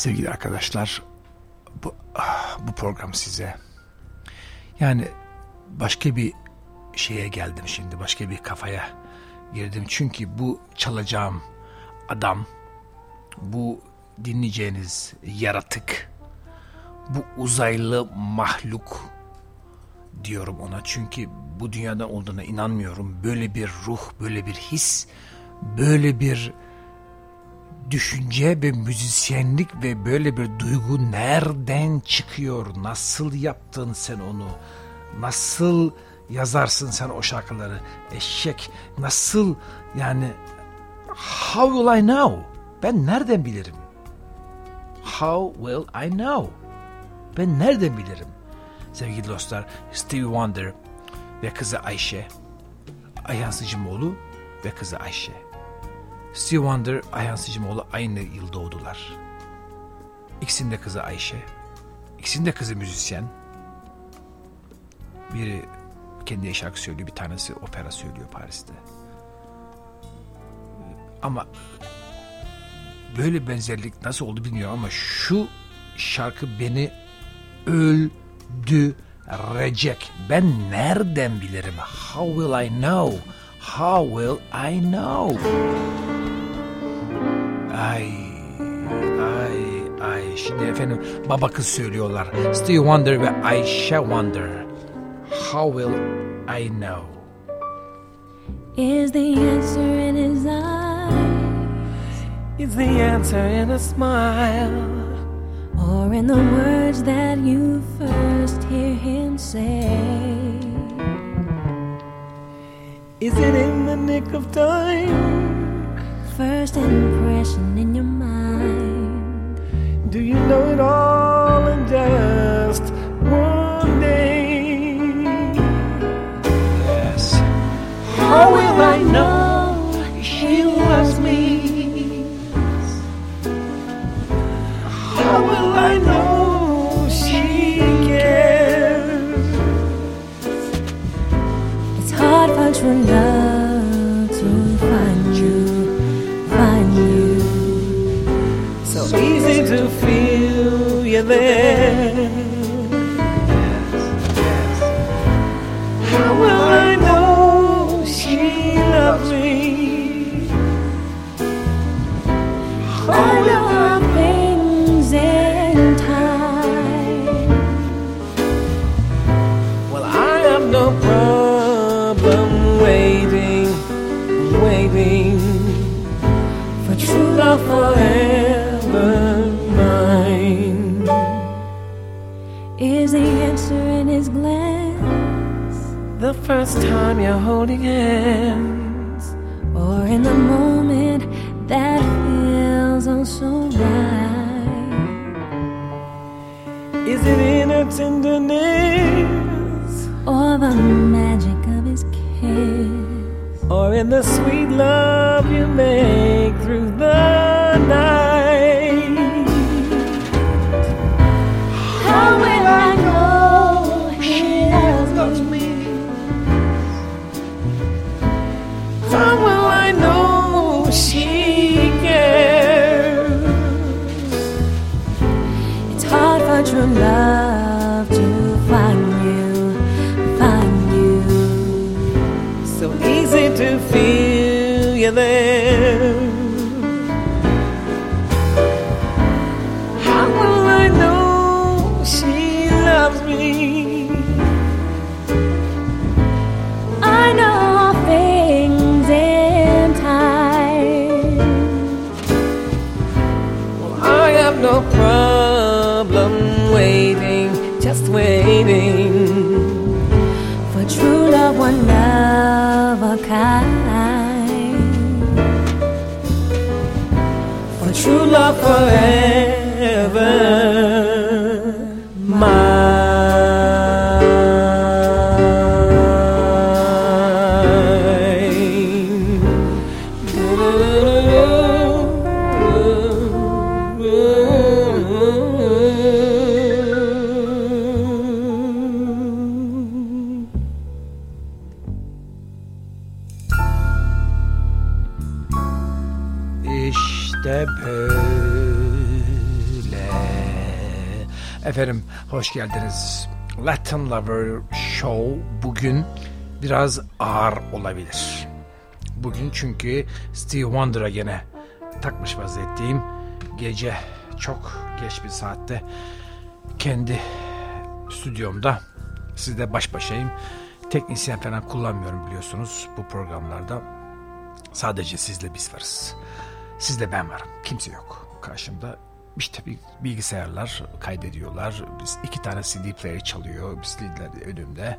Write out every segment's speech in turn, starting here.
Sevgili arkadaşlar, bu, ah, bu program size. Yani başka bir şeye geldim şimdi, başka bir kafaya girdim. Çünkü bu çalacağım adam, bu dinleyeceğiniz yaratık, bu uzaylı mahluk diyorum ona. Çünkü bu dünyada olduğuna inanmıyorum. Böyle bir ruh, böyle bir his, böyle bir düşünce ve müzisyenlik ve böyle bir duygu nereden çıkıyor? Nasıl yaptın sen onu? Nasıl yazarsın sen o şarkıları? Eşek nasıl yani how will I know? Ben nereden bilirim? How will I know? Ben nereden bilirim? Sevgili dostlar Stevie Wonder ve kızı Ayşe, Ayhan Sıcımoğlu ve kızı Ayşe. Steve Wonder, Ayhan Sicimoğlu aynı yıl doğdular. İkisinin de kızı Ayşe. İkisinin de kızı müzisyen. Biri kendi şarkı söylüyor, bir tanesi opera söylüyor Paris'te. Ama böyle benzerlik nasıl oldu bilmiyorum ama şu şarkı beni öldürecek. Ben nereden bilirim? How will I know? How will I know? Ay, ay, ay. Şimdi efendim baba kız söylüyorlar. Steve Wonder ve Ayşe Wonder. How will I know? Is the answer in his eyes? Is the answer in a smile? Or in the words that you first hear him say? Is it in the nick of time? First impression in your mind. Do you know it all in just one day? Yes. How will I know she loves me? How will I know How will I know she loves me? Will I things in time. Well, I have no problem waiting, waiting for true love forever first time you're holding hands, Or in the moment that feels oh so right? is it in her tenderness Or the magic of his kiss? or in the sweet love you make through the night? How will I know she cares? It's hard for true love to find you, find you. So easy to feel you there. Forever. Hoş geldiniz. Latin Lover Show bugün biraz ağır olabilir. Bugün çünkü Steve Wonder'a gene takmış vaziyetteyim. Gece çok geç bir saatte kendi stüdyomda sizle baş başayım. Teknisyen falan kullanmıyorum biliyorsunuz bu programlarda. Sadece sizle biz varız. Sizle ben varım. Kimse yok karşımda. İşte bilgisayarlar kaydediyorlar. Biz iki tane CD player çalıyor. CD'ler önümde.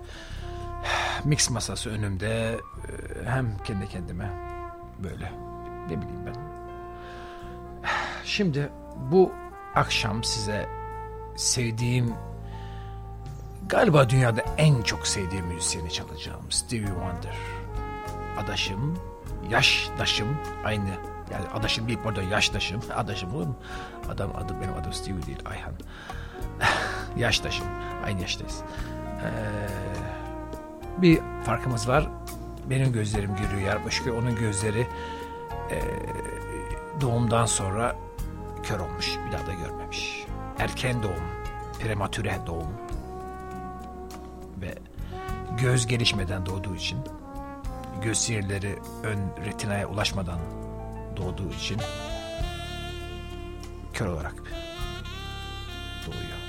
Mix masası önümde. Ee, Hem kendi kendime böyle ne bileyim ben. Şimdi bu akşam size sevdiğim galiba dünyada en çok sevdiğim müzisyeni çalacağım. Stevie Wonder. Adaşım, yaşdaşım aynı. Yani adaşım değil pardon yaştaşım. Adaşım olur? Adam adı benim adım Stevie değil Ayhan. yaştaşım. Aynı yaştayız. Ee, bir farkımız var. Benim gözlerim görüyor başka onun gözleri e, doğumdan sonra kör olmuş. Bir daha da görmemiş. Erken doğum, prematüre doğum ve göz gelişmeden doğduğu için göz sinirleri ön retinaya ulaşmadan doğduğu için kör olarak doğuyor.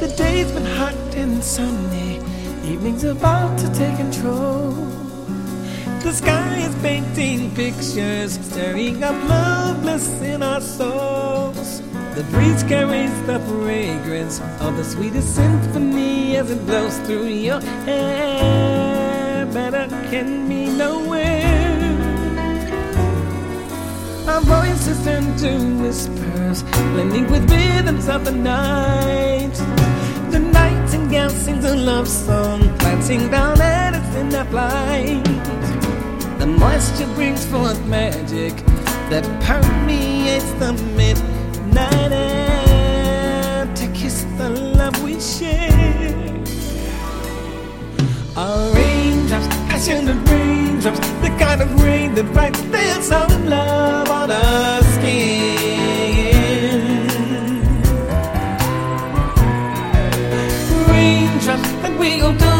The day's been hot and sunny, evening's about to take control. The sky is painting pictures, stirring up loveless in our souls. The breeze carries the fragrance of the sweetest symphony as it blows through your hair. Better can be nowhere. Our voices turn to whispers, blending with rhythms of the night. The nightingale sings a love song, glancing down at in the flight. The moisture brings forth magic that permeates the midnight air to kiss the love we share. Our raindrops, passionate raindrops, the kind of rain that writes their song of love on our skin. Raindrops that we go don't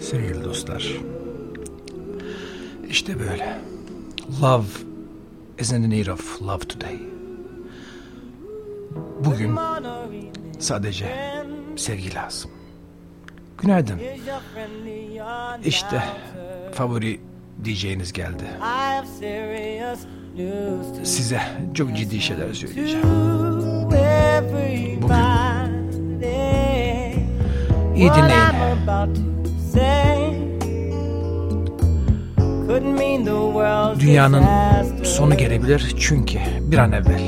Sevgili dostlar. İşte böyle. Love is in the need of love today. Bugün sadece sevgi lazım. Günaydın. İşte favori DJ'niz geldi. Size çok ciddi şeyler söyleyeceğim. Bugün iyi dinleyin. Dünyanın sonu gelebilir çünkü bir an evvel.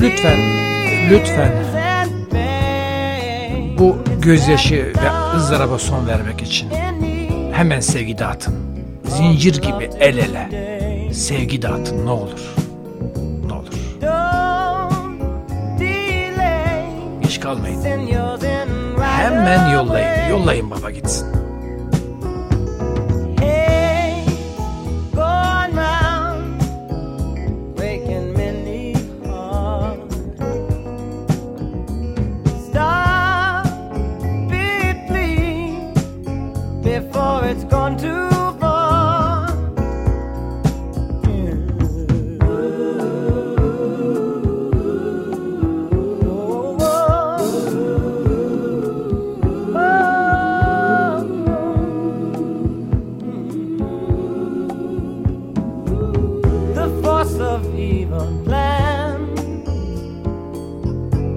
Lütfen, lütfen bu gözyaşı ve ızdıraba son vermek için hemen sevgi dağıtın. Zincir gibi el ele sevgi dağıtın ne olur. Kalmayın. Hemen yollayın. Yollayın baba gitsin. Of evil plan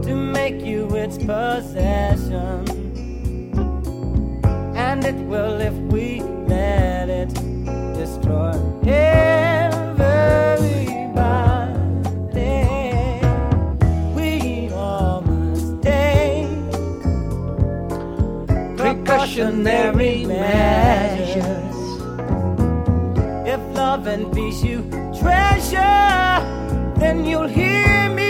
to make you its possession. And it will if we let it destroy everybody. We all must take precautionary measures. If love and pressure, then you'll hear me.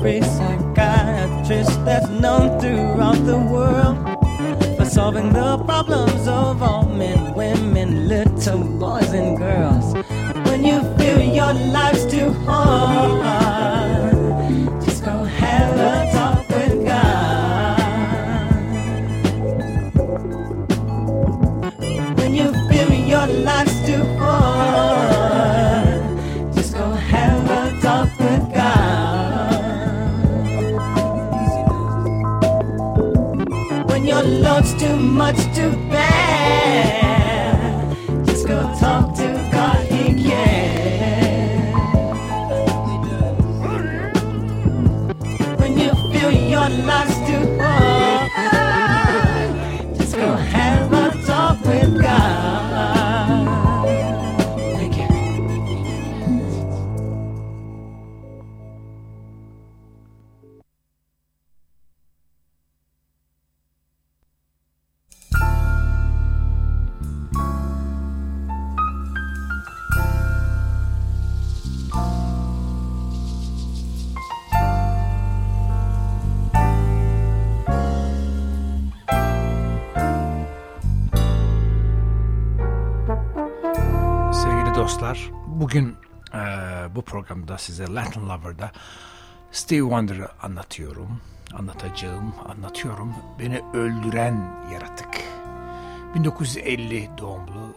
every psychiatrist that's known throughout the world for solving the problems of all men, women, little boys, and girls. When you feel your life's too hard. Size Latin Lover'da Steve Wonder'ı anlatıyorum. Anlatacağım, anlatıyorum. Beni öldüren yaratık. 1950 doğumlu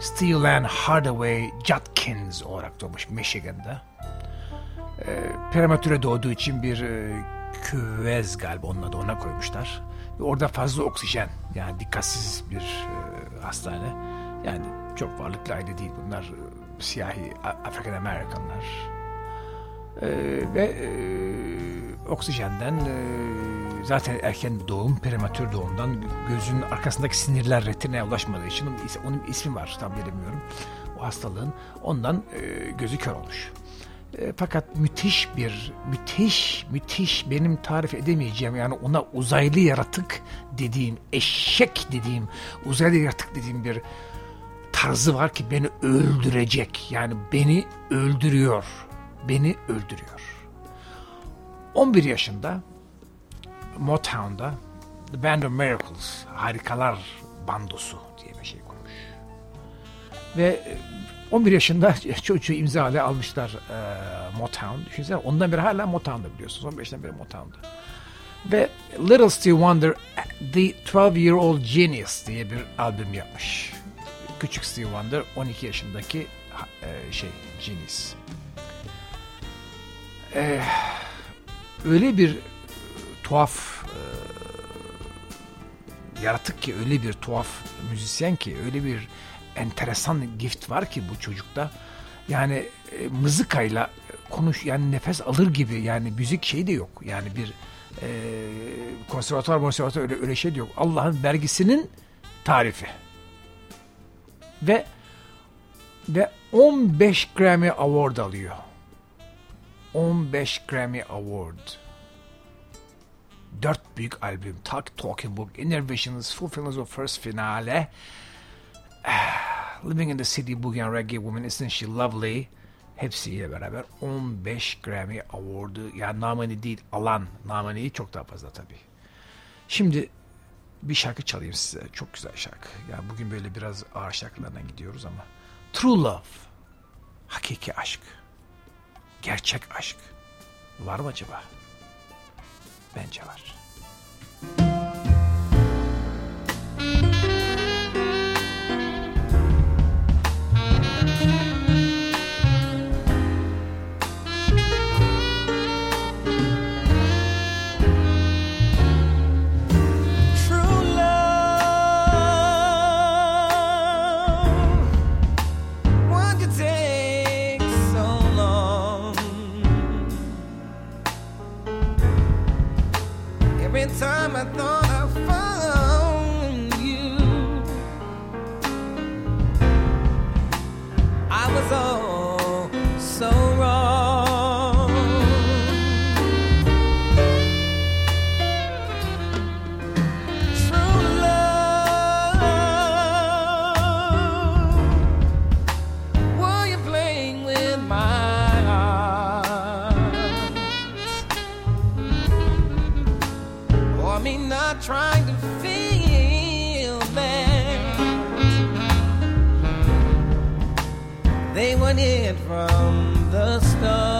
Steelan Hardaway Judkins olarak doğmuş Michigan'da. E, prematüre doğduğu için bir e, küvez galiba onun adı ona koymuşlar. Ve orada fazla oksijen yani dikkatsiz bir e, hastane Yani çok varlıklı aile değil bunlar. e, Siyahi A- African Amerikanlar. Ee, ve e, oksijenden e, zaten erken doğum, prematür doğumdan gözünün arkasındaki sinirler retinaya ulaşmadığı için onun ismi var tam bilemiyorum o hastalığın. Ondan e, gözü kör olmuş. E, fakat müthiş bir, müthiş, müthiş benim tarif edemeyeceğim yani ona uzaylı yaratık dediğim, eşek dediğim, uzaylı yaratık dediğim bir tarzı var ki beni öldürecek. Yani beni öldürüyor. Beni öldürüyor. 11 yaşında Motown'da The Band of Miracles, Harikalar Bandosu diye bir şey kurmuş. Ve e, 11 yaşında çocuğu imzalı almışlar e, Motown. Düşünsene ondan beri hala Motown'da biliyorsunuz. 15 yaşından beri Motown'da. Ve Little Stevie Wonder The 12 Year Old Genius diye bir albüm yapmış. Küçük Stevie Wonder 12 yaşındaki e, şey Genius. E, öyle bir e, tuhaf e, yaratık ki öyle bir tuhaf müzisyen ki öyle bir enteresan gift var ki bu çocukta. Yani e, mızıkayla konuş yani nefes alır gibi yani müzik şey de yok. Yani bir e, konservatuvar konservatuvar öyle, öyle şey de yok. Allah'ın vergisinin tarifi. Ve ve 15 Grammy Award alıyor. 15 Grammy Award. Dört büyük albüm. Talk Talking Book, Inner Visions, Full Films of First Finale, Living in the City, Boogie and Reggae Woman, Isn't She Lovely? Hepsiyle beraber 15 Grammy Award'u yani namını değil alan namını çok daha fazla tabii. Şimdi bir şarkı çalayım size. Çok güzel şarkı. Yani bugün böyle biraz ağır şarkılarına gidiyoruz ama. True Love. Hakiki aşk. Gerçek aşk. Var mı acaba? Bence var. True time I thought from the start?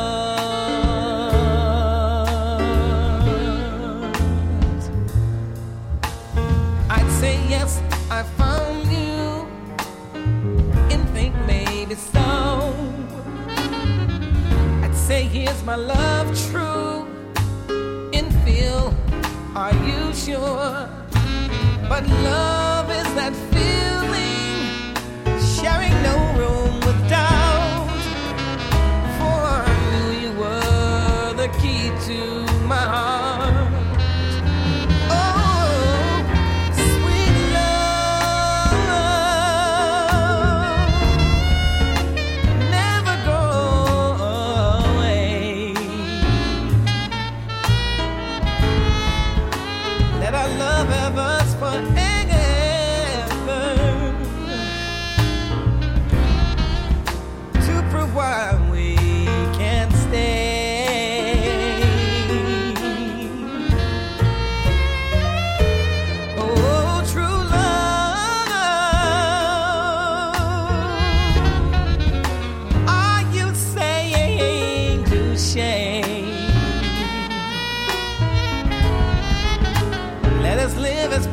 I'd say yes, I found you, and think maybe so. I'd say here's my love true, and feel, are you sure? But love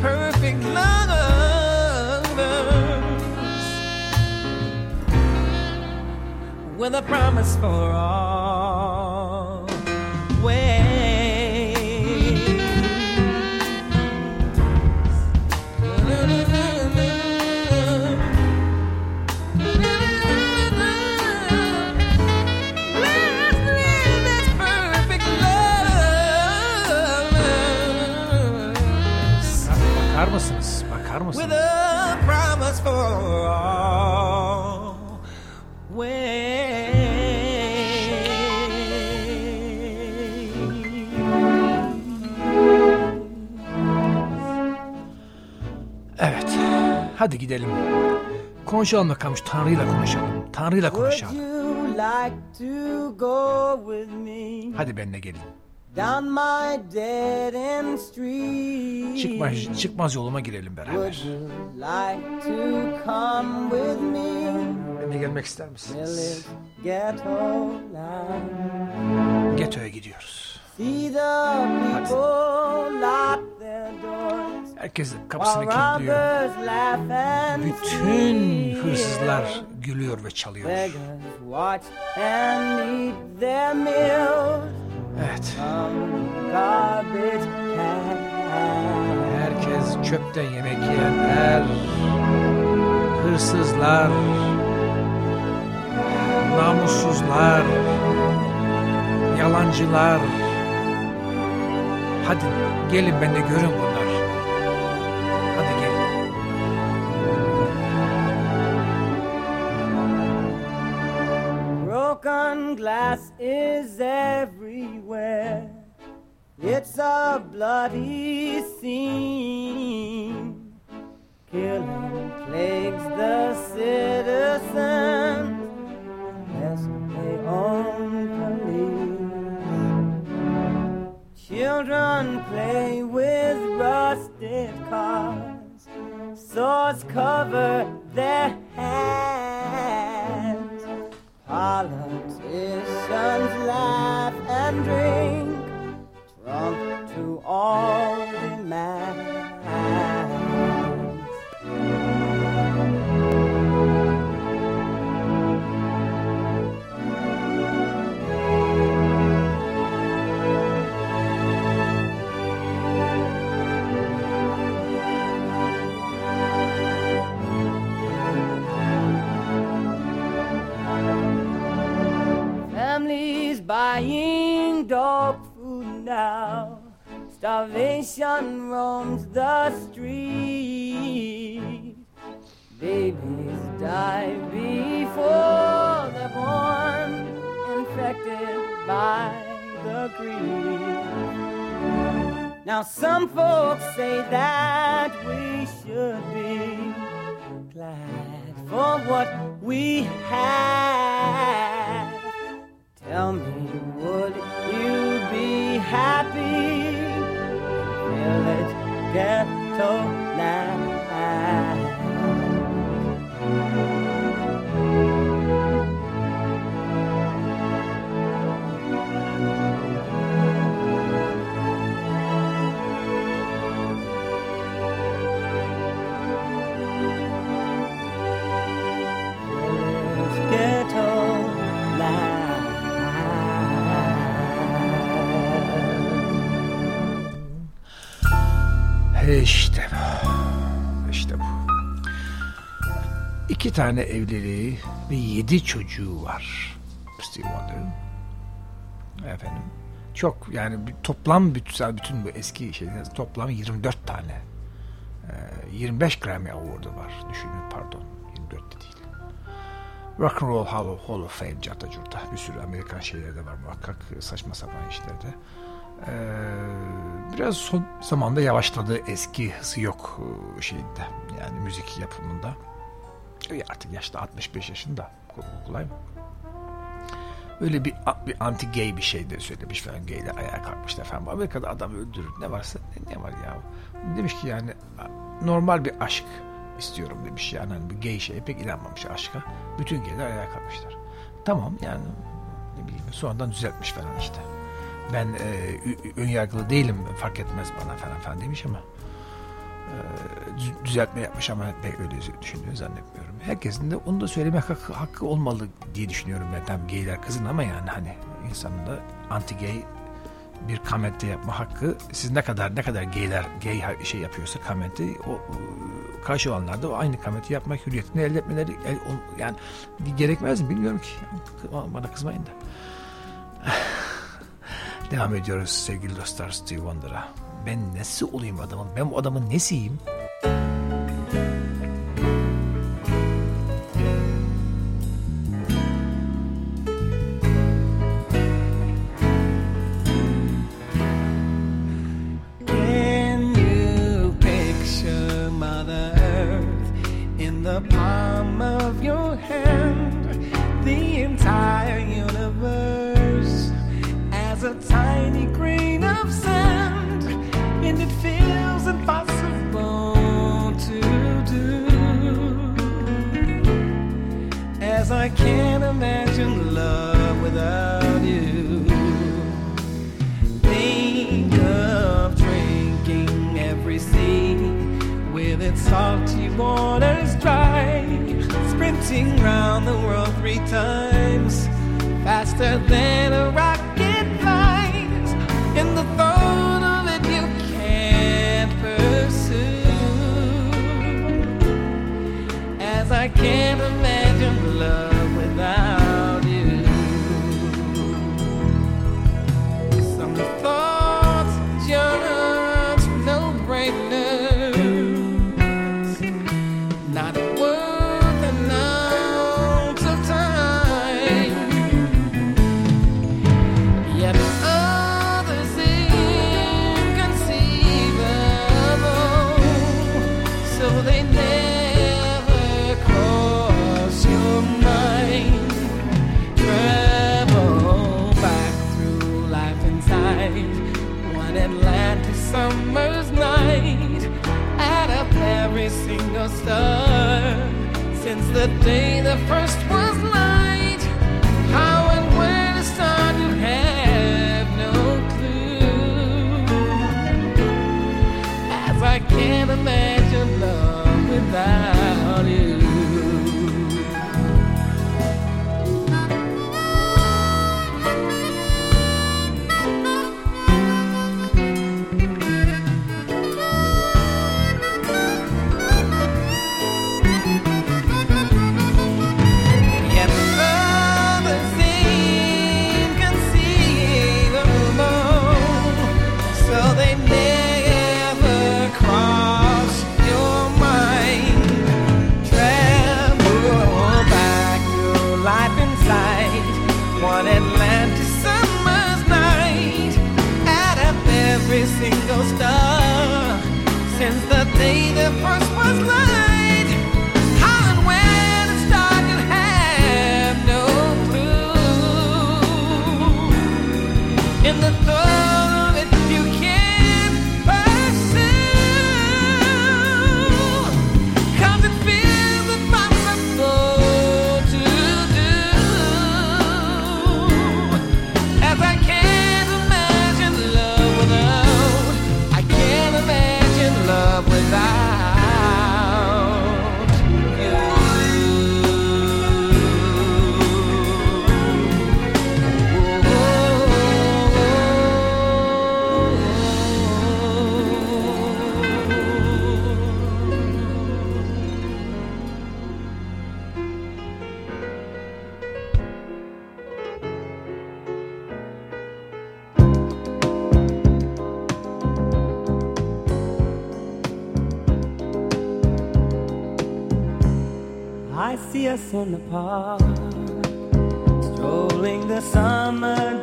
perfect lovers with a promise for all. Hadi gidelim. Konuşalım bakalım şu Tanrı'yla konuşalım. Tanrı'yla konuşalım. Hadi benimle gelin. down my dead end street? Çıkmaz, çıkmaz yoluma girelim beraber. like to come with me? Benimle gelmek ister misiniz? it's ghetto life. Geto'ya gidiyoruz. See the people lock their doors Herkes kapısını kilitliyor. Bütün hırsızlar gülüyor ve çalıyor. Evet. Herkes çöpten yemek yiyenler, hırsızlar, namussuzlar, yalancılar. Hadi gelin ben de görün bunlar. Is everywhere. It's a bloody scene. Killing plagues the citizens as they own police. Children play with rusted cars. Swords cover their hands. Politicians laugh and drink, drunk to all. Families buying dog food now. Starvation roams the street. Babies die before they're born, infected by the greed. Now, some folks say that we should be glad for what we have. İki tane evliliği ve yedi çocuğu var. Steve Wonder'ın. Efendim. Çok yani toplam bütün, bütün bu eski şeyler toplam 24 tane. Ee, 25 Grammy Award'u var. Düşünün pardon. 24 de değil. Rock and Roll Hall of, Hall of Fame carta curta. Bir sürü Amerikan şeyleri de var muhakkak saçma sapan işlerde. Ee, biraz son zamanda yavaşladı eski hızı yok e, şeyinde yani müzik yapımında. E, Artık yaşta 65 yaşında kolay mı? Öyle bir, bir anti gay bir şey de söylemiş falan gayler ayağa kalkmışlar falan. Amerika'da adam öldürür ne varsa ne, ne var ya. Demiş ki yani normal bir aşk istiyorum demiş yani hani bir gay şeye pek inanmamış aşka. Bütün gayler ayağa kalkmışlar. Tamam yani ne bileyim sonradan düzeltmiş falan işte. Ben e, ön yargılı değilim fark etmez bana falan falan demiş ama düzeltme yapmış ama pek öyle düşündüğünü zannetmiyorum. Herkesin de onu da söylemek hakkı, hakkı olmalı diye düşünüyorum ben. Tabii gayler kızın ama yani hani insanın da anti gay bir kamente yapma hakkı siz ne kadar ne kadar gayler gay şey yapıyorsa kamenti o karşı olanlar da o aynı kamenti yapmak hürriyetini elde etmeleri el- yani gerekmez mi bilmiyorum ki bana kızmayın da devam ediyoruz sevgili dostlar Steve Wonder'a ben nesi olayım adamın? Ben bu adamın nesiyim faster than a us in the park, strolling the summer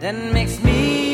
that makes me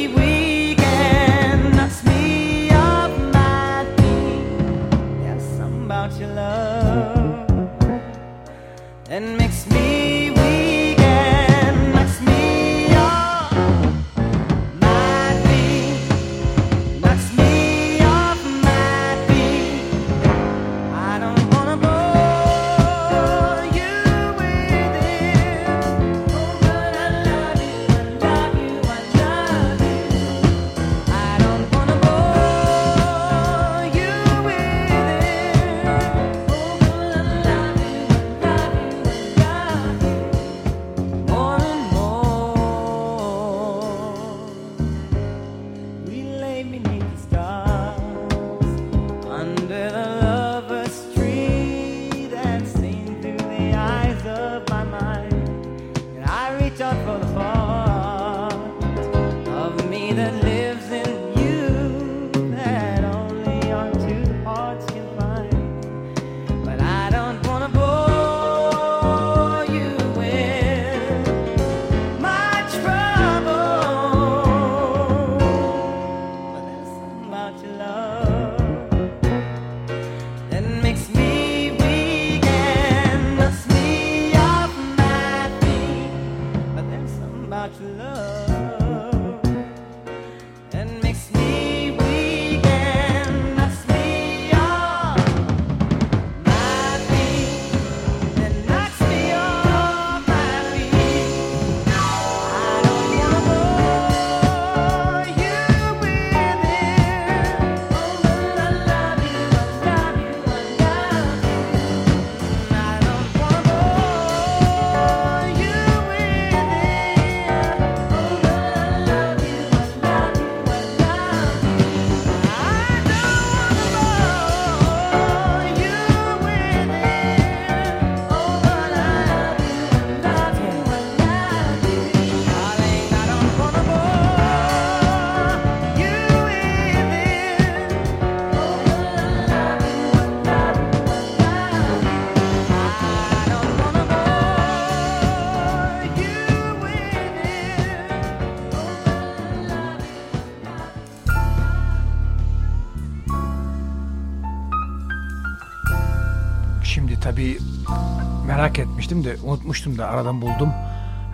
etmiştim de unutmuştum da aradan buldum.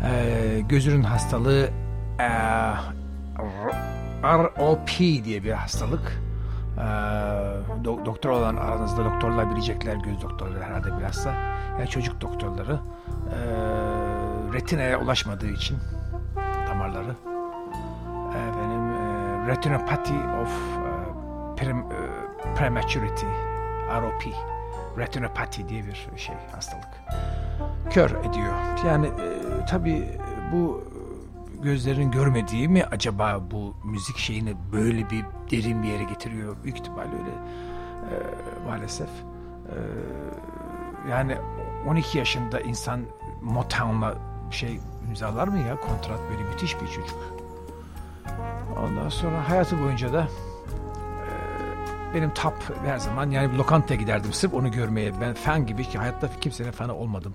Ee, gözünün hastalığı e, ROP diye bir hastalık. Ee, do- doktor olan aranızda doktorlar bilecekler göz doktorları herhalde bilhassa. Yani çocuk doktorları e, retinaya ulaşmadığı için damarları efendim e, retinopathy of e, prem- e, prematurity ROP retinopathy diye bir şey hastalık kör ediyor. Yani e, tabii bu gözlerin görmediği mi acaba bu müzik şeyini böyle bir derin bir yere getiriyor? Büyük ihtimalle öyle e, maalesef. E, yani 12 yaşında insan Motown'la şey imzalar mı ya kontrat böyle müthiş bir çocuk. Ondan sonra hayatı boyunca da benim top her zaman yani bir lokantaya giderdim sırf onu görmeye. Ben fan gibi ki hayatta kimsenin fanı olmadım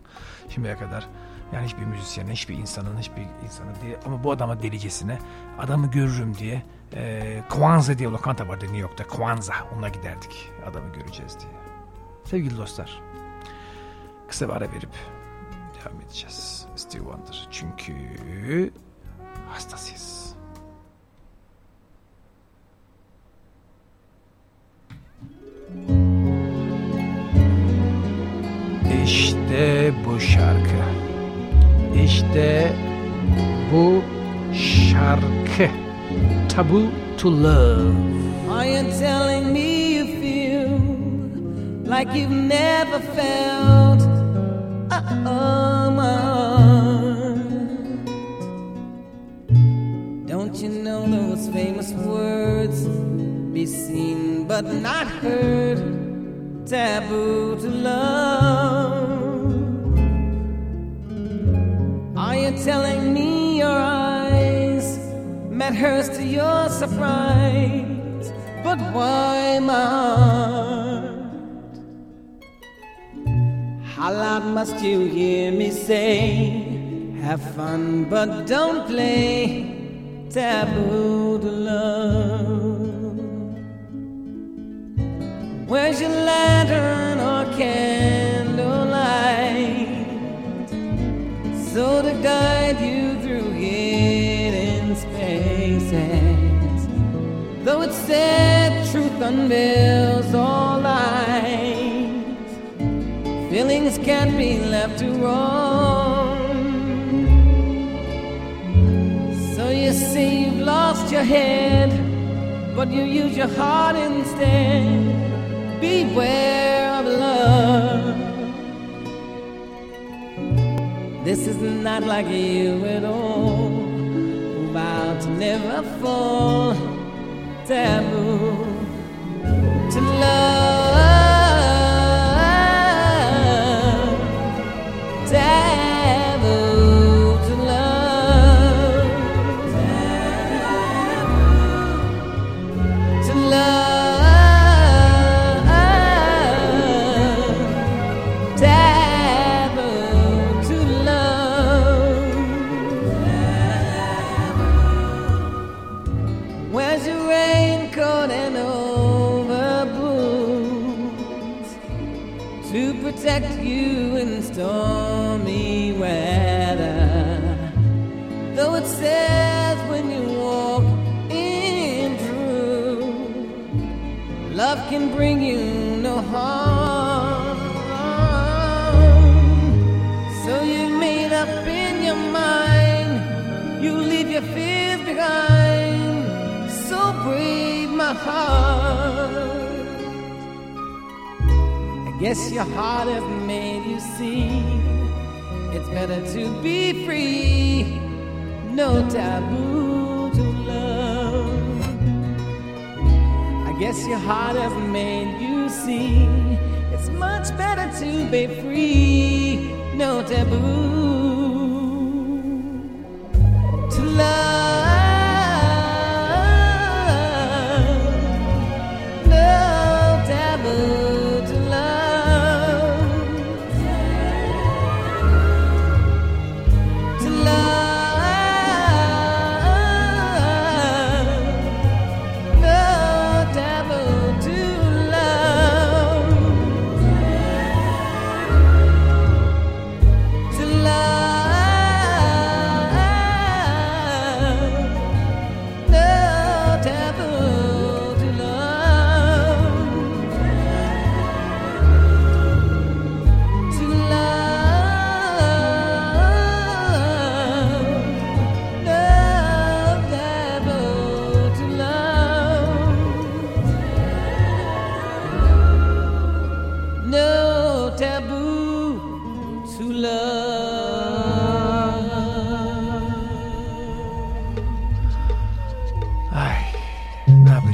şimdiye kadar. Yani hiçbir müzisyenin, hiçbir insanın, hiçbir insanın diye ama bu adama delicesine adamı görürüm diye e, Kwanza diye lokanta vardı New York'ta. Kwanza. Onunla giderdik. Adamı göreceğiz diye. Sevgili dostlar. Kısa bir ara verip devam edeceğiz. Steve Wonder. Çünkü hastasıyız. İşte bu şarkı. İşte bu şarkı. Taboo to Love. Are you telling me you feel like you've never felt? Uh-oh, my heart. Don't you know those famous words? Be seen but not heard. Taboo to love. Are you telling me your eyes met hers to your surprise? But why my? How loud must you hear me say? Have fun, but don't play. Taboo to love. Where's your lantern or candlelight? So to guide you through hidden spaces. Though it's said truth unveils all lies, feelings can't be left to roam. So you say you've lost your head, but you use your heart instead. Beware of love. This is not like you at all. Vow to never fall. Taboo to love. Brave, my heart. I guess your heart has made you see. It's better to be free. No taboo guess your heart has made you see it's much better to be free. No taboo to love.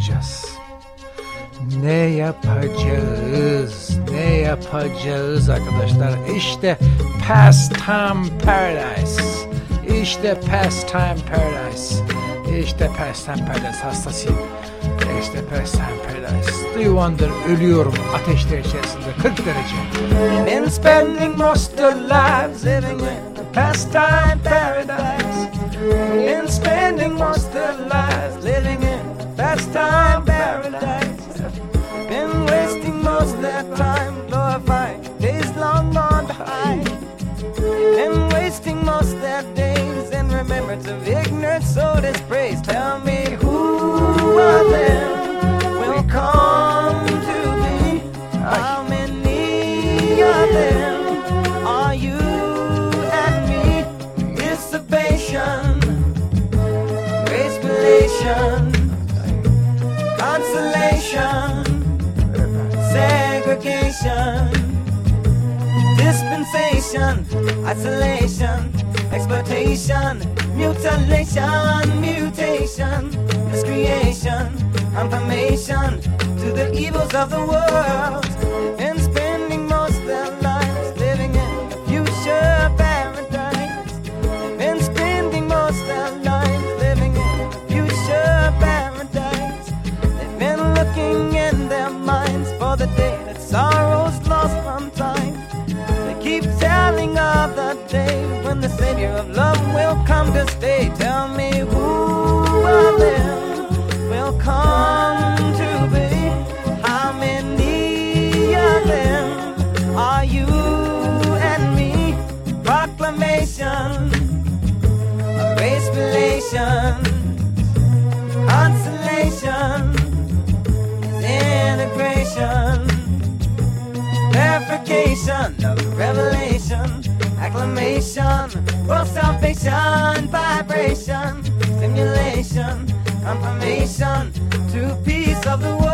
Yapacağız? Ne yapacağız? Ne yapacağız arkadaşlar? İşte Pastime Paradise. İşte Pastime Paradise. İşte Pastime Paradise hastasıyım. İşte Pastime Paradise. Stevie Wonder ölüyorum ateşler içerisinde 40 derece. Been spending most of lives living in a pastime paradise. Been spending most of lives living in a pastime paradise. Been wasting most of that time glorifying days long gone behind. Been wasting most of their days in remembrance of ignorant so dispraised. Tell me who of them dispensation, isolation, exploitation, mutilation, mutation, miscreation, confirmation to the evils of the world, the Savior of love will come to stay. Salvation, vibration, stimulation, confirmation to peace of the world.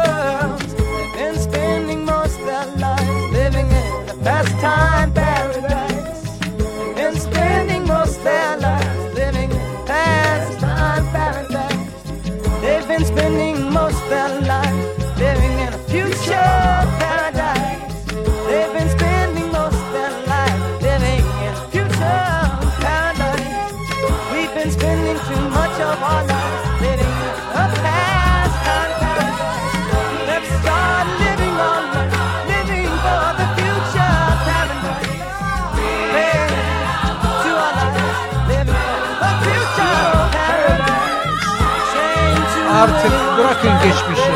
Artık bırakın geçmişi.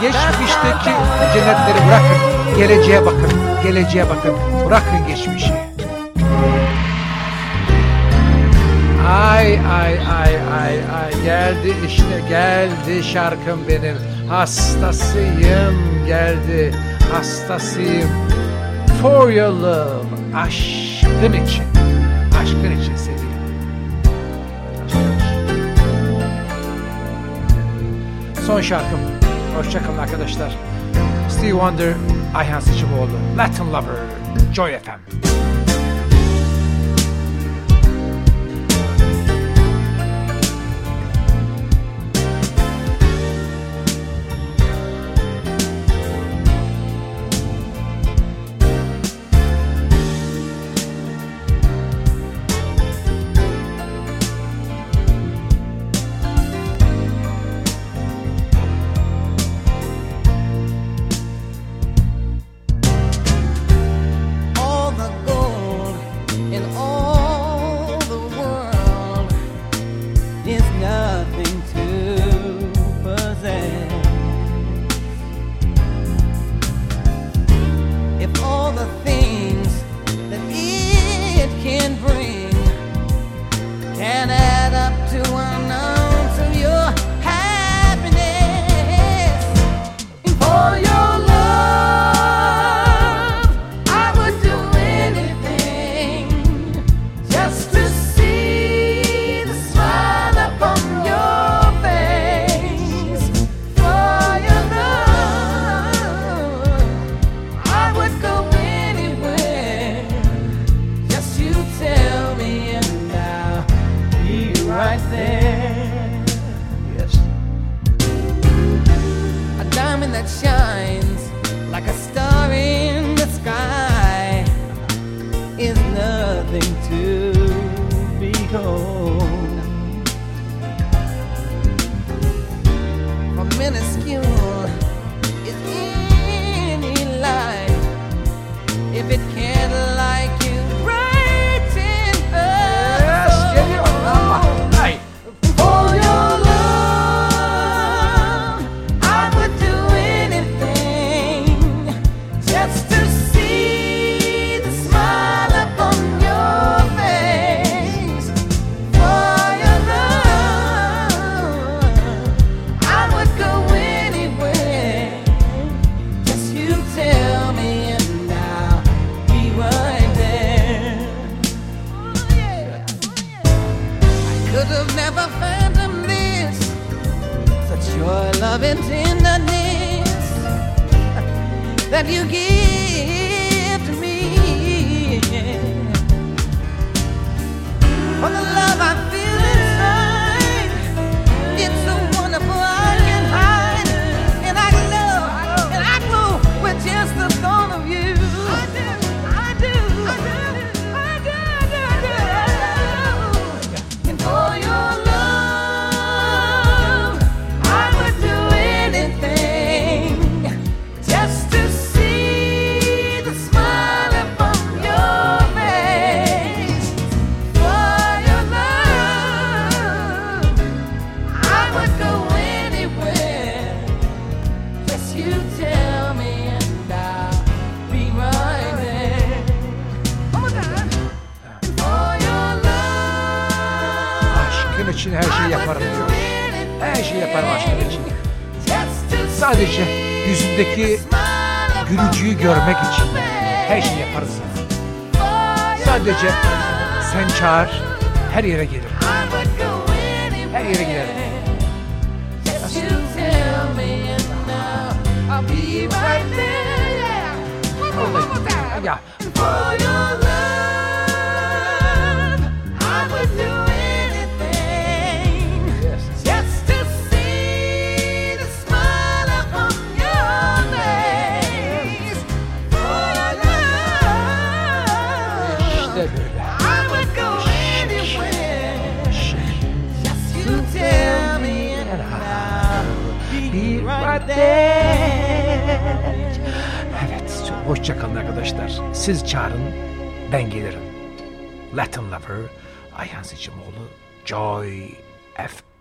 Geçmişteki cennetleri bırakın. Geleceğe bakın. Geleceğe bakın. Bırakın geçmişi. Ay ay ay ay ay geldi işte geldi şarkım benim hastasıyım geldi hastasıyım for your love aşkın için Son şarkım. Hoşçakalın arkadaşlar. Stevie Wonder, Ayhan Sıçıboğlu, Latin Lover, Joy FM. right there. Yes. A diamond that shines. Sadece sen çağır, her yere gelirim. Her yere giderim. Ya. muhtaç. Evet, hoşçakalın arkadaşlar. Siz çağırın, ben gelirim. Latin Lover, Ayhan Seçimoğlu, Joy FM.